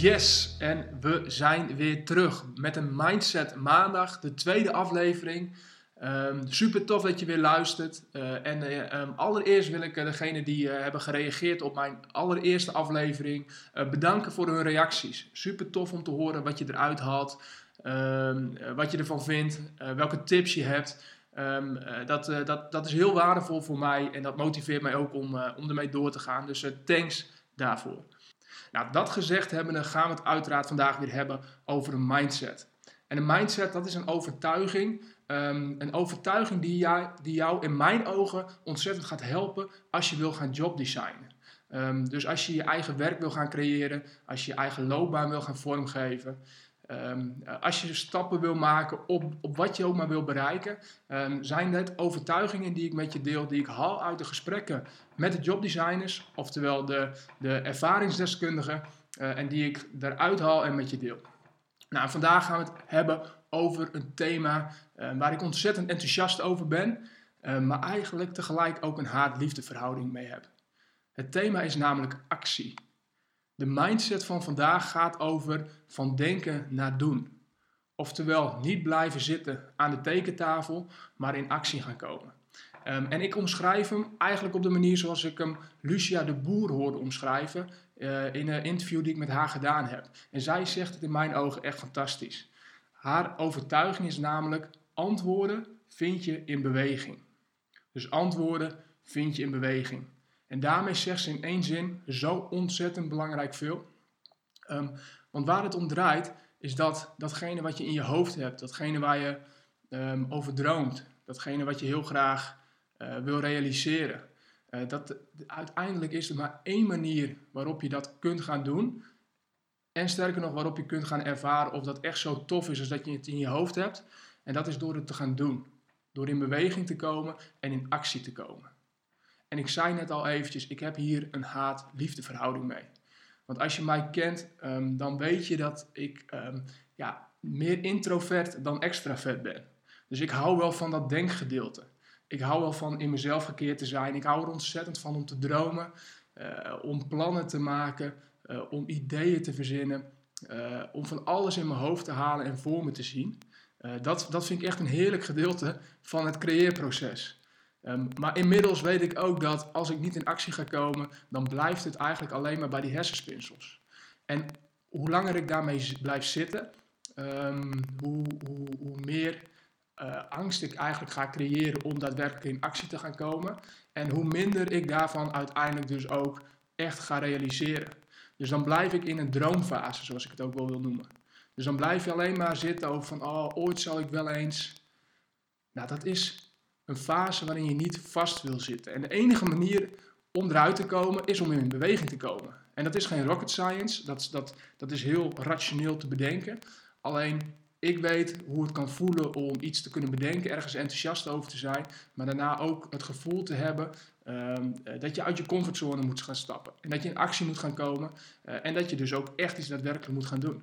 Yes, en we zijn weer terug met een Mindset Maandag, de tweede aflevering. Um, super tof dat je weer luistert. Uh, en uh, um, allereerst wil ik uh, degene die hebben gereageerd op mijn allereerste aflevering bedanken voor hun reacties. Super tof om te horen wat je eruit haalt, um, wat je ervan vindt, welke tips je hebt. dat, dat, dat is heel waardevol voor mij en dat motiveert mij ook om, om ermee door te gaan. Dus thanks daarvoor. Nou, dat gezegd hebben, gaan we het uiteraard vandaag weer hebben over een mindset. En een mindset, dat is een overtuiging. Um, een overtuiging die jou, die jou in mijn ogen ontzettend gaat helpen als je wil gaan jobdesignen. Um, dus als je je eigen werk wil gaan creëren, als je je eigen loopbaan wil gaan vormgeven, um, als je stappen wil maken op, op wat je ook maar wil bereiken, zijn het overtuigingen die ik met je deel, die ik haal uit de gesprekken met de jobdesigners, oftewel de, de ervaringsdeskundigen, uh, en die ik eruit haal en met je deel. Nou, vandaag gaan we het hebben over een thema uh, waar ik ontzettend enthousiast over ben, maar eigenlijk tegelijk ook een haat-liefde verhouding mee heb. Het thema is namelijk actie. De mindset van vandaag gaat over van denken naar doen. Oftewel, niet blijven zitten aan de tekentafel, maar in actie gaan komen. Um, en ik omschrijf hem eigenlijk op de manier zoals ik hem Lucia de Boer hoorde omschrijven uh, in een interview die ik met haar gedaan heb. En zij zegt het in mijn ogen echt fantastisch. Haar overtuiging is namelijk: antwoorden vind je in beweging. Dus antwoorden vind je in beweging. En daarmee zegt ze in één zin zo ontzettend belangrijk veel. Um, want waar het om draait, is dat datgene wat je in je hoofd hebt, datgene waar je um, over droomt, datgene wat je heel graag uh, wil realiseren. Uh, dat, uiteindelijk is er maar één manier waarop je dat kunt gaan doen. En sterker nog, waarop je kunt gaan ervaren of dat echt zo tof is als dat je het in je hoofd hebt. En dat is door het te gaan doen. Door in beweging te komen en in actie te komen. En ik zei net al eventjes, ik heb hier een haat-liefde verhouding mee. Want als je mij kent, um, dan weet je dat ik um, ja, meer introvert dan extravert ben. Dus ik hou wel van dat denkgedeelte. Ik hou wel van in mezelf gekeerd te zijn. Ik hou er ontzettend van om te dromen, uh, om plannen te maken, uh, om ideeën te verzinnen, uh, om van alles in mijn hoofd te halen en voor me te zien. dat, dat vind ik echt een heerlijk gedeelte van het creëerproces. Um, maar inmiddels weet ik ook dat als ik niet in actie ga komen, dan blijft het eigenlijk alleen maar bij die hersenspinsels. En hoe langer ik daarmee blijf zitten, um, hoe, hoe, hoe, meer uh, angst ik eigenlijk ga creëren om daadwerkelijk in actie te gaan komen. En hoe minder ik daarvan uiteindelijk dus ook echt ga realiseren. Dus dan blijf ik in een droomfase, zoals ik het ook wel wil noemen. Dus dan blijf je alleen maar zitten over van, oh, ooit zal ik wel eens. Nou, dat is een fase waarin je niet vast wil zitten. En de enige manier om eruit te komen is om in beweging te komen. En dat is geen rocket science, dat, dat, dat is heel rationeel te bedenken. Alleen ik weet hoe het kan voelen om iets te kunnen bedenken, ergens enthousiast over te zijn, maar daarna ook het gevoel te hebben um, dat je uit je comfortzone moet gaan stappen. En dat je in actie moet gaan komen uh, en dat je dus ook echt iets daadwerkelijk moet gaan doen.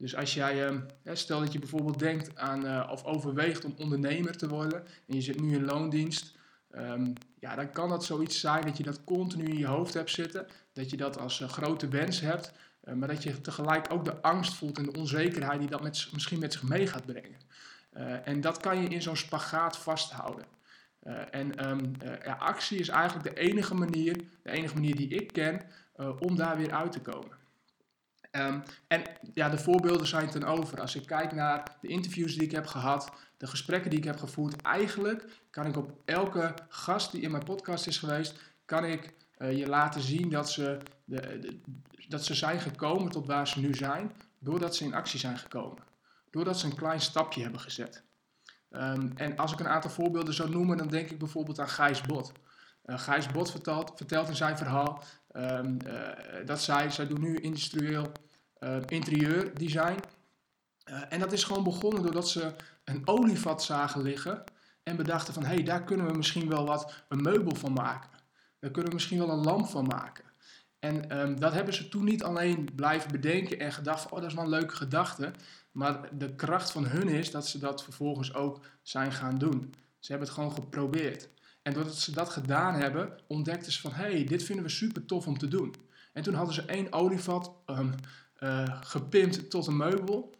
Dus als jij, uh, stel dat je bijvoorbeeld denkt aan uh, of overweegt om ondernemer te worden en je zit nu in loondienst, um, ja, dan kan dat zoiets zijn dat je dat continu in je hoofd hebt zitten, dat je dat als grote wens hebt, uh, maar dat je tegelijk ook de angst voelt en de onzekerheid die dat met, misschien met zich mee gaat brengen. En dat kan je in zo'n spagaat vasthouden. En ja, actie is eigenlijk de enige manier, de enige manier die ik ken, om daar weer uit te komen. Um, en ja, de voorbeelden zijn ten over. Als ik kijk naar de interviews die ik heb gehad, de gesprekken die ik heb gevoerd, eigenlijk kan ik op elke gast die in mijn podcast is geweest, kan ik uh, je laten zien dat ze, de, dat ze zijn gekomen tot waar ze nu zijn, doordat ze in actie zijn gekomen. Doordat ze een klein stapje hebben gezet. Um, en als ik een aantal voorbeelden zou noemen, dan denk ik bijvoorbeeld aan Gijs Bot. Uh, Gijs Bot vertelt, vertelt in zijn verhaal um, uh, dat zij, zij doen nu industrieel uh, interieurdesign. en dat is gewoon begonnen doordat ze een olievat zagen liggen en bedachten van hé, hey, daar kunnen we misschien wel wat een meubel van maken. Daar kunnen we misschien wel een lamp van maken. En um, dat hebben ze toen niet alleen blijven bedenken en gedacht van, oh, dat is wel een leuke gedachte. Maar de kracht van hun is dat ze dat vervolgens ook zijn gaan doen. Ze hebben het gewoon geprobeerd. En doordat ze dat gedaan hebben, ontdekten ze van, hé, hey, dit vinden we super tof om te doen. En toen hadden ze één olievat um, uh, gepimpt tot een meubel.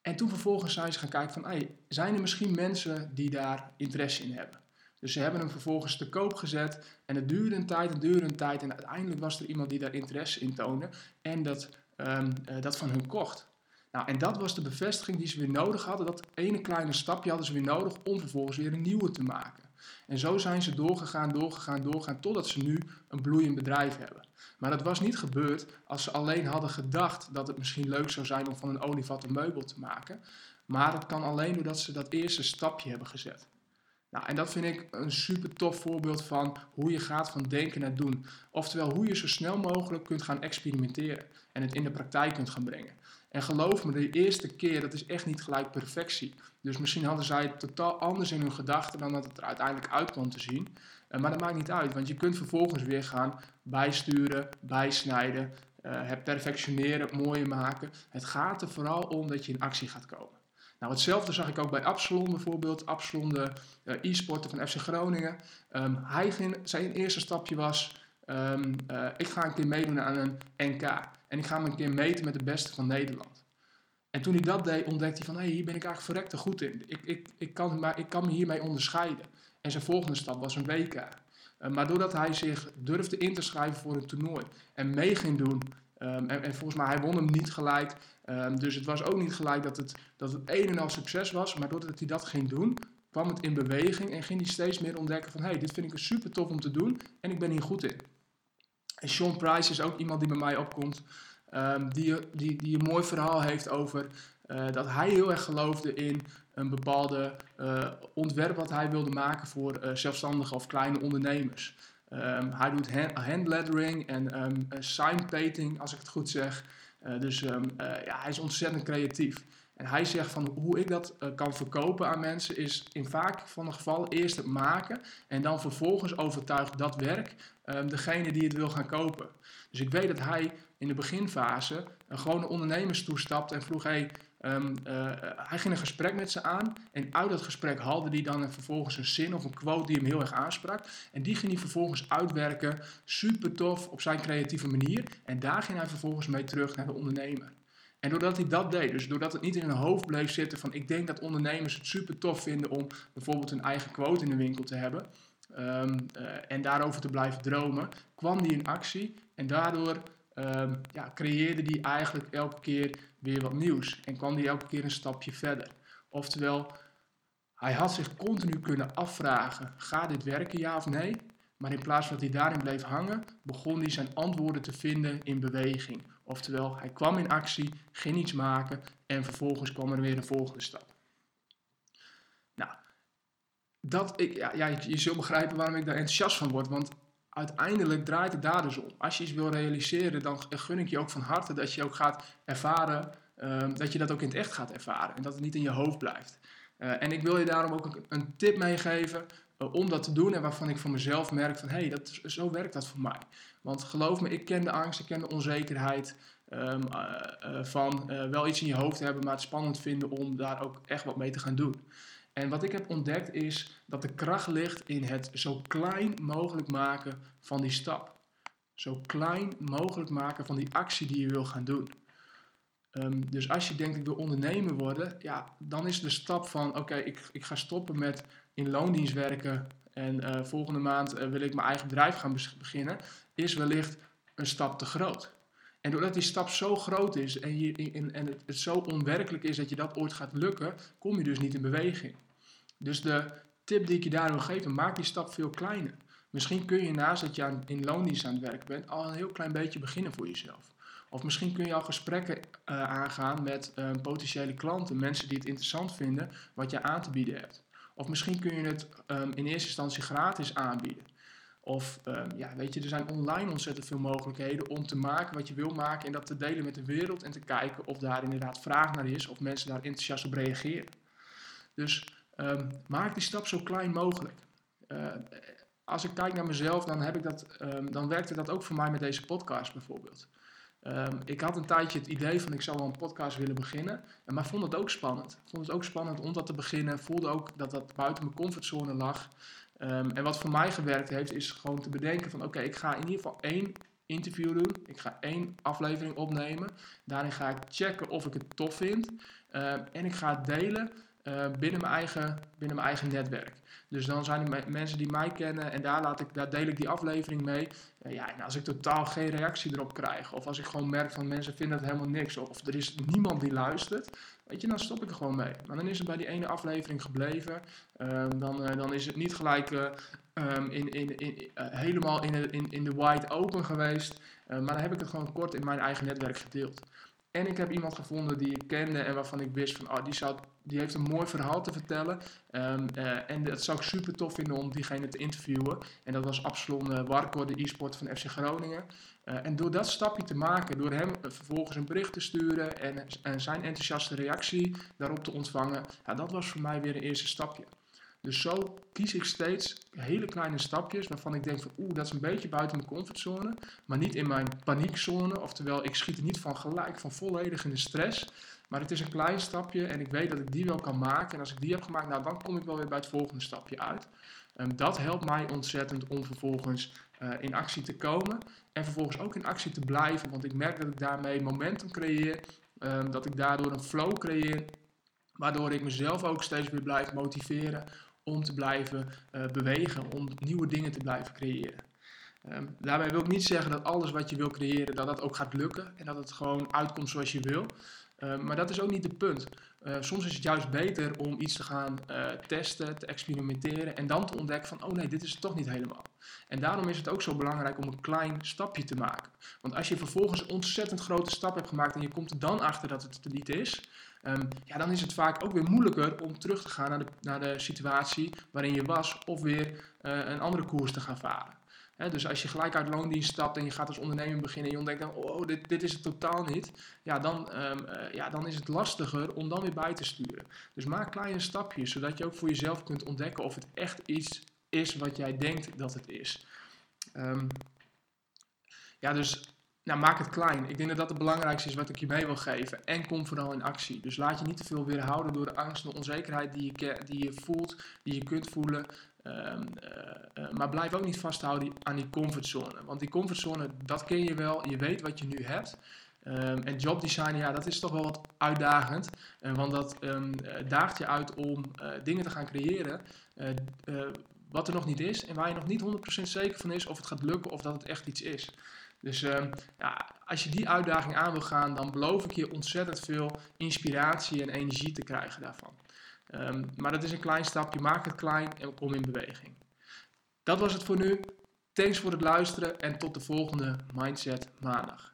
En toen vervolgens zijn ze gaan kijken van, hey, zijn er misschien mensen die daar interesse in hebben? Dus ze hebben hem vervolgens te koop gezet en het duurde een tijd, het duurde een tijd en uiteindelijk was er iemand die daar interesse in toonde en dat, um, dat van hun kocht. Nou, en dat was de bevestiging die ze weer nodig hadden. Dat ene kleine stapje hadden ze weer nodig om vervolgens weer een nieuwe te maken. En zo zijn ze doorgegaan, doorgegaan, doorgegaan, totdat ze nu een bloeiend bedrijf hebben. Maar dat was niet gebeurd als ze alleen hadden gedacht dat het misschien leuk zou zijn om van een olievat een meubel te maken. Maar het kan alleen doordat ze dat eerste stapje hebben gezet. Nou, en dat vind ik een super tof voorbeeld van hoe je gaat van denken naar doen. Oftewel hoe je zo snel mogelijk kunt gaan experimenteren en het in de praktijk kunt gaan brengen. En geloof me, de eerste keer, dat is echt niet gelijk perfectie. Dus misschien hadden zij het totaal anders in hun gedachten dan dat het er uiteindelijk uit kwam te zien. Eh, maar dat maakt niet uit, want je kunt vervolgens weer gaan bijsturen, bijsnijden, uh, het perfectioneren, mooier maken. Het gaat er vooral om dat je in actie gaat komen. Nou, hetzelfde zag ik ook bij Absalon bijvoorbeeld. Absalon, de uh, e-sporter van FC Groningen. Um, hij ging, zijn eerste stapje was, uh, ik ga een keer meedoen aan een NK. En ik ga me een keer meten met de beste van Nederland. En toen hij dat deed, ontdekte hij van, hé, hey, hier ben ik eigenlijk verrekte goed in. Ik, ik, ik, kan, maar ik kan me hiermee onderscheiden. En zijn volgende stap was een WK. Uh, maar doordat hij zich durfde in te schrijven voor een toernooi en mee ging doen, um, en, en, volgens mij, hij won hem niet gelijk, Um, dus het was ook niet gelijk dat het, dat het een en al succes was, maar doordat hij dat ging doen, kwam het in beweging en ging hij steeds meer ontdekken van hé, hey, dit vind ik super tof om te doen en ik ben hier goed in. En Sean Price is ook iemand die bij mij opkomt, um, die, die, die een mooi verhaal heeft over uh, dat hij heel erg geloofde in een bepaalde uh, ontwerp wat hij wilde maken voor uh, zelfstandige of kleine ondernemers. Um, hij doet hand, handlettering en um, signpainting, als ik het goed zeg. Dus ja, hij is ontzettend creatief. En hij zegt van hoe ik dat uh, kan verkopen aan mensen is in vaak van de gevallen eerst het maken en dan vervolgens overtuigt dat werk um, degene die het wil gaan kopen. Dus ik weet dat hij in de beginfase een ondernemers toestapt en vroeg hey, Um, uh, hij ging een gesprek met ze aan en uit dat gesprek haalde hij dan vervolgens een zin of een quote die hem heel erg aansprak. En die ging hij vervolgens uitwerken, super tof, op zijn creatieve manier. En daar ging hij vervolgens mee terug naar de ondernemer. En doordat hij dat deed, dus doordat het niet in hun hoofd bleef zitten van ik denk dat ondernemers het super tof vinden om bijvoorbeeld een eigen quote in de winkel te hebben. Um, uh, en daarover te blijven dromen, kwam hij in actie en daardoor um, ja, creëerde die eigenlijk elke keer weer wat nieuws en kwam die elke keer een stapje verder. Oftewel, hij had zich continu kunnen afvragen: gaat dit werken, ja of nee? Maar in plaats van dat hij daarin bleef hangen, begon hij zijn antwoorden te vinden in beweging. Oftewel, hij kwam in actie, ging iets maken en vervolgens kwam er weer een volgende stap. Nou, dat, ik, ja, je, zult begrijpen waarom ik daar enthousiast van word. Want uiteindelijk draait het daar dus om. Als je iets wil realiseren, dan gun ik je ook van harte dat je ook gaat ervaren, um, dat je dat ook in het echt gaat ervaren en dat het niet in je hoofd blijft. Uh, en ik wil je daarom ook een, tip meegeven om dat te doen en waarvan ik van mezelf merk van hé, hey, dat, zo werkt dat voor mij. Want geloof me, ik ken de angst, ik ken de onzekerheid um, uh, van wel iets in je hoofd hebben, maar het spannend vinden om daar ook echt wat mee te gaan doen. En wat ik heb ontdekt is dat de kracht ligt in het zo klein mogelijk maken van die stap. Zo klein mogelijk maken van die actie die je wil gaan doen. Um, dus als je denkt ik wil ondernemer worden, ja, dan is de stap van oké, ik, ik ga stoppen met in loondienst werken en uh, volgende maand uh, wil ik mijn eigen bedrijf gaan beginnen, is wellicht een stap te groot. En doordat die stap zo groot is en, je, en, en het, zo onwerkelijk is dat je dat ooit gaat lukken, kom je dus niet in beweging. Dus de tip die ik je daar wil geven, maak die stap veel kleiner. Misschien kun je naast dat je in loondienst aan het werk bent, al een heel klein beetje beginnen voor jezelf. Of misschien kun je al gesprekken uh, aangaan met potentiële klanten, mensen die het interessant vinden wat je aan te bieden hebt. Of misschien kun je het um, in eerste instantie gratis aanbieden. Of um, ja, weet je, er zijn online ontzettend veel mogelijkheden om te maken wat je wil maken en dat te delen met de wereld en te kijken of daar inderdaad vraag naar is of mensen daar enthousiast op reageren. Dus um, maak die stap zo klein mogelijk. Uh, als ik kijk naar mezelf, dan, heb ik dat, dan werkte dat ook voor mij met deze podcast bijvoorbeeld. Um, ik had een tijdje het idee van ik zou wel een podcast willen beginnen, maar vond het ook spannend. Vond het ook spannend om dat te beginnen. Voelde ook dat dat buiten mijn comfortzone lag. Um, en wat voor mij gewerkt heeft, is gewoon te bedenken van oké, ik ga in ieder geval één interview doen. Ik ga één aflevering opnemen. Daarin ga ik checken of ik het tof vind. Uh, en ik ga het delen uh, binnen, mijn eigen, binnen mijn eigen netwerk. Dus dan zijn er mensen die mij kennen en daar, laat ik, daar deel ik die aflevering mee. Ja, en als ik totaal geen reactie erop krijg, of als ik gewoon merk van mensen vinden het helemaal niks, of er is niemand die luistert, weet je, dan stop ik er gewoon mee. Maar dan is het bij die ene aflevering gebleven. Uh, dan, dan is het niet gelijk um, in, in, in, helemaal in in, in de wide open geweest. maar dan heb ik het gewoon kort in mijn eigen netwerk gedeeld. En ik heb iemand gevonden die ik kende en waarvan ik wist van, oh, die, zou, die heeft een mooi verhaal te vertellen. Um, uh, en dat zou ik super tof vinden om diegene te interviewen. En dat was Absalon uh, Warko, de e-sport van FC Groningen. Uh, en door dat stapje te maken, door hem vervolgens een bericht te sturen en, en zijn enthousiaste reactie daarop te ontvangen, ja, dat was voor mij weer een eerste stapje. Dus zo kies ik steeds hele kleine stapjes waarvan ik denk van oeh, dat is een beetje buiten mijn comfortzone, maar niet in mijn paniekzone. Oftewel, ik schiet er niet van gelijk, van volledig in de stress. Maar het is een klein stapje en ik weet dat ik die wel kan maken. En als ik die heb gemaakt, nou, dan kom ik wel weer bij het volgende stapje uit. Um, dat helpt mij ontzettend om vervolgens uh, in actie te komen. En vervolgens ook in actie te blijven. Want ik merk dat ik daarmee momentum creëer. Um, dat ik daardoor een flow creëer. Waardoor ik mezelf ook steeds weer blijf motiveren om te blijven uh, bewegen, om nieuwe dingen te blijven creëren. Um, daarbij wil ik niet zeggen dat alles wat je wil creëren, dat dat ook gaat lukken en dat het gewoon uitkomt zoals je wil. Um, maar dat is ook niet het punt. Uh, soms is het juist beter om iets te gaan uh, testen, te experimenteren en dan te ontdekken van, oh nee, dit is het toch niet helemaal. En daarom is het ook zo belangrijk om een klein stapje te maken. Want als je vervolgens een ontzettend grote stap hebt gemaakt en je komt er dan achter dat het niet is, um, ja, dan is het vaak ook weer moeilijker om terug te gaan naar de, naar de situatie waarin je was of weer uh, een andere koers te gaan varen. Dus als je gelijk uit loondienst stapt en je gaat als ondernemer beginnen en je ontdekt dan, oh, dit, dit is het totaal niet, ja dan, um, uh, ja, dan is het lastiger om dan weer bij te sturen. Dus maak kleine stapjes, zodat je ook voor jezelf kunt ontdekken of het echt iets is wat jij denkt dat het is. Um, ja, dus nou, maak het klein. Ik denk dat dat het belangrijkste is wat ik je mee wil geven. En kom vooral in actie. Dus laat je niet te veel weerhouden door de angst de onzekerheid die je, die je voelt, die je kunt voelen. Um, uh, maar blijf ook niet vasthouden aan die comfortzone. Want die comfortzone, dat ken je wel. Je weet wat je nu hebt. Um, en jobdesign, ja, dat is toch wel wat uitdagend. Uh, want dat daagt je uit om uh, dingen te gaan creëren wat er nog niet is. En waar je nog niet 100% zeker van is of het gaat lukken of dat het echt iets is. Dus uh, ja, als je die uitdaging aan wil gaan, dan beloof ik je ontzettend veel inspiratie en energie te krijgen daarvan. Um, maar dat is een klein stapje, maak het klein en kom in beweging. Dat was het voor nu. Thanks voor het luisteren en tot de volgende Mindset Maandag.